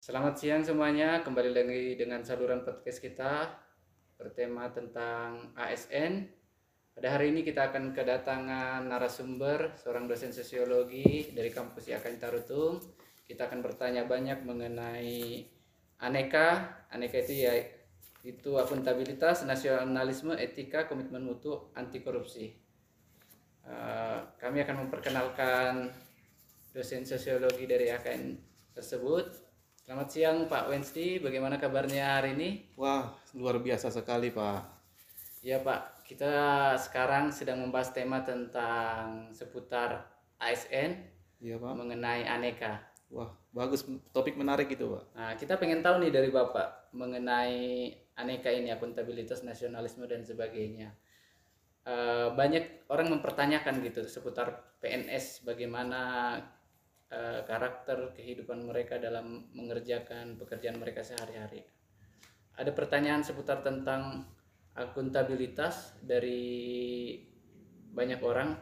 Selamat siang semuanya, kembali lagi dengan saluran podcast kita bertema tentang ASN. Pada hari ini kita akan kedatangan narasumber, seorang dosen sosiologi dari kampus IAKN Tarutung. Kita akan bertanya banyak mengenai aneka, aneka itu ya itu akuntabilitas, nasionalisme, etika, komitmen mutu, anti korupsi. Eh, kami akan memperkenalkan dosen sosiologi dari AKN tersebut. Selamat siang Pak Wednesday, bagaimana kabarnya hari ini? Wah, luar biasa sekali, Pak. Ya Pak, kita sekarang sedang membahas tema tentang seputar ASN Iya, Pak. mengenai aneka. Wah, bagus topik menarik itu, Pak. Nah, kita pengen tahu nih dari Bapak mengenai aneka ini, akuntabilitas, nasionalisme dan sebagainya. Eh, banyak orang mempertanyakan gitu seputar PNS, bagaimana eh, karakter kehidupan mereka dalam mengerjakan pekerjaan mereka sehari-hari. Ada pertanyaan seputar tentang akuntabilitas dari banyak orang.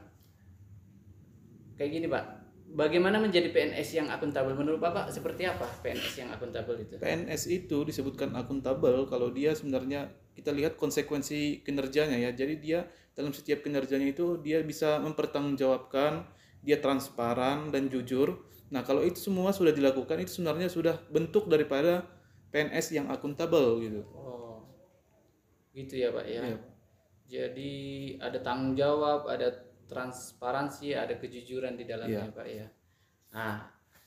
Kayak gini, Pak. Bagaimana menjadi PNS yang akuntabel? Menurut Bapak seperti apa PNS yang akuntabel itu? PNS itu disebutkan akuntabel kalau dia sebenarnya kita lihat konsekuensi kinerjanya ya. Jadi dia dalam setiap kinerjanya itu dia bisa mempertanggungjawabkan, dia transparan dan jujur. Nah, kalau itu semua sudah dilakukan itu sebenarnya sudah bentuk daripada PNS yang akuntabel gitu. Oh, gitu ya Pak ya. Iya. Jadi ada tanggung jawab, ada transparansi, ada kejujuran di dalamnya Iya. Pak ya. Nah,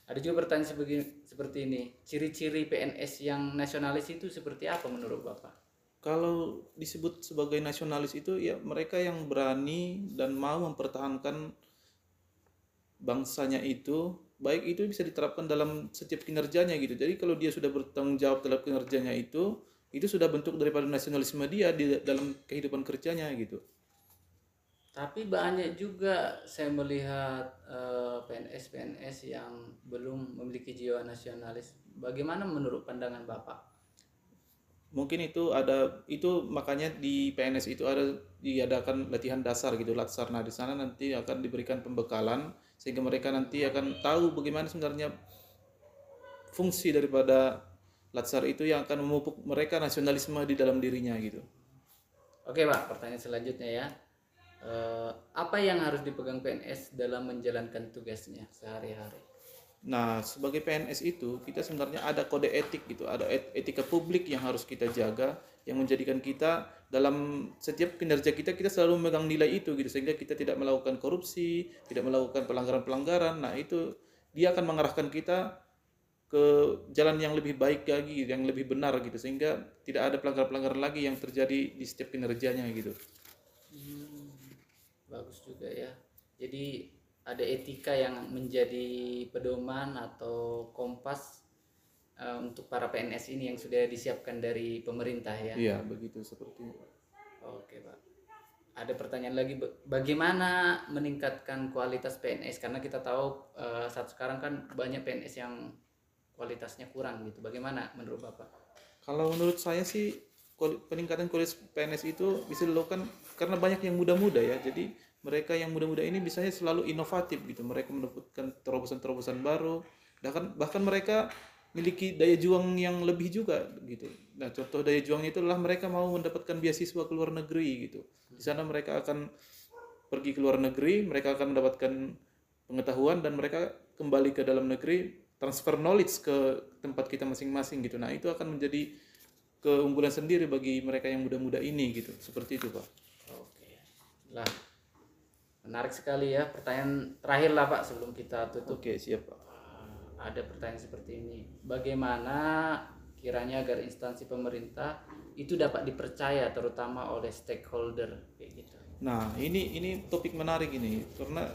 ada juga pertanyaan seperti, seperti ini. Ciri-ciri PNS yang nasionalis itu seperti apa menurut Bapak? Kalau disebut sebagai nasionalis itu ya mereka yang berani dan mau mempertahankan bangsanya itu baik itu bisa diterapkan dalam setiap kinerjanya gitu. Jadi kalau dia sudah bertanggung jawab dalam kinerjanya itu itu sudah bentuk daripada nasionalisme dia di dalam kehidupan kerjanya gitu. Tapi banyak juga saya melihat eh, PNS-PNS yang belum memiliki jiwa nasionalis. Bagaimana menurut pandangan Bapak? Mungkin itu ada itu makanya di PNS itu ada diadakan latihan dasar gitu latsar. Nah, di sana nanti akan diberikan pembekalan sehingga mereka nanti akan tahu bagaimana sebenarnya fungsi daripada latsar itu yang akan memupuk mereka nasionalisme di dalam dirinya gitu. Oke Pak, pertanyaan selanjutnya ya. Eh, apa yang harus dipegang PNS dalam menjalankan tugasnya sehari-hari? Nah, sebagai PNS itu kita sebenarnya ada kode etik gitu, ada et- etika publik yang harus kita jaga yang menjadikan kita dalam setiap kinerja kita kita selalu memegang nilai itu gitu sehingga kita tidak melakukan korupsi, tidak melakukan pelanggaran-pelanggaran. Nah, itu dia akan mengarahkan kita ke jalan yang lebih baik lagi, yang lebih benar gitu sehingga tidak ada pelanggaran-pelanggaran lagi yang terjadi di setiap kinerjanya gitu. Hmm, bagus juga ya. Jadi ada etika yang menjadi pedoman atau kompas eh, untuk para PNS ini yang sudah disiapkan dari pemerintah ya. Iya, begitu seperti itu. Oke Pak. Ada pertanyaan lagi, ba- bagaimana meningkatkan kualitas PNS? Karena kita tahu eh, saat sekarang kan banyak PNS yang kualitasnya kurang gitu. Bagaimana menurut Bapak? Kalau menurut saya sih peningkatan kualitas PNS itu bisa dilakukan karena banyak yang muda-muda ya. Jadi mereka yang muda-muda ini biasanya selalu inovatif gitu. Mereka mendapatkan terobosan-terobosan baru. Bahkan bahkan mereka memiliki daya juang yang lebih juga gitu. Nah, contoh daya juangnya itu adalah mereka mau mendapatkan beasiswa ke luar negeri gitu. Di sana mereka akan pergi ke luar negeri, mereka akan mendapatkan pengetahuan dan mereka kembali ke dalam negeri transfer knowledge ke tempat kita masing-masing gitu. Nah, itu akan menjadi keunggulan sendiri bagi mereka yang muda-muda ini gitu. Seperti itu, Pak. Oke. Lah, menarik sekali ya. Pertanyaan terakhir lah Pak sebelum kita tutup. Oke, siap, Pak. Ah, Ada pertanyaan seperti ini. Bagaimana kiranya agar instansi pemerintah itu dapat dipercaya terutama oleh stakeholder kayak gitu. Nah, ini ini topik menarik ini karena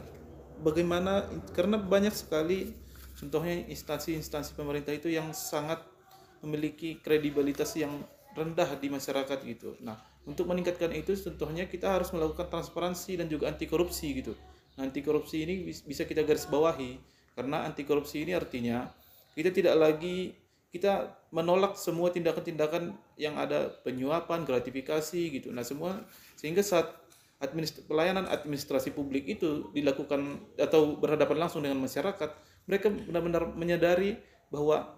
bagaimana karena banyak sekali contohnya instansi-instansi pemerintah itu yang sangat memiliki kredibilitas yang rendah di masyarakat gitu. Nah, untuk meningkatkan itu contohnya kita harus melakukan transparansi dan juga anti korupsi gitu. Nah, anti korupsi ini bis- bisa kita garis bawahi karena anti korupsi ini artinya kita tidak lagi kita menolak semua tindakan-tindakan yang ada penyuapan, gratifikasi gitu. Nah, semua sehingga saat administ- pelayanan administrasi publik itu dilakukan atau berhadapan langsung dengan masyarakat, mereka benar-benar menyadari bahwa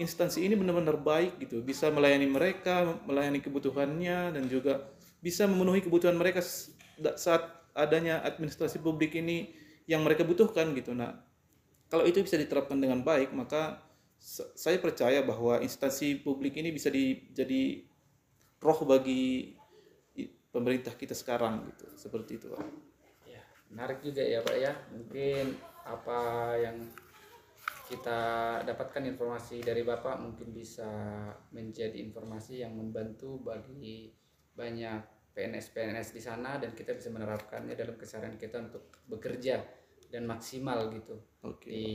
instansi ini benar-benar baik gitu, bisa melayani mereka, melayani kebutuhannya dan juga bisa memenuhi kebutuhan mereka saat adanya administrasi publik ini yang mereka butuhkan gitu. Nah, kalau itu bisa diterapkan dengan baik, maka sa- saya percaya bahwa instansi publik ini bisa di, jadi roh bagi pemerintah kita sekarang gitu. Seperti itu, Pak. Ya, menarik juga ya Pak ya. Mungkin apa yang kita dapatkan informasi dari Bapak mungkin bisa menjadi informasi yang membantu bagi banyak PNS-PNS di sana dan kita bisa menerapkannya dalam keseharian kita untuk bekerja dan maksimal gitu Oke. di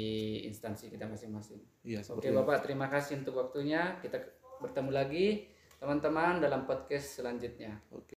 instansi kita masing-masing. Iya, Oke. Bapak, terima kasih untuk waktunya. Kita bertemu lagi teman-teman dalam podcast selanjutnya. Oke.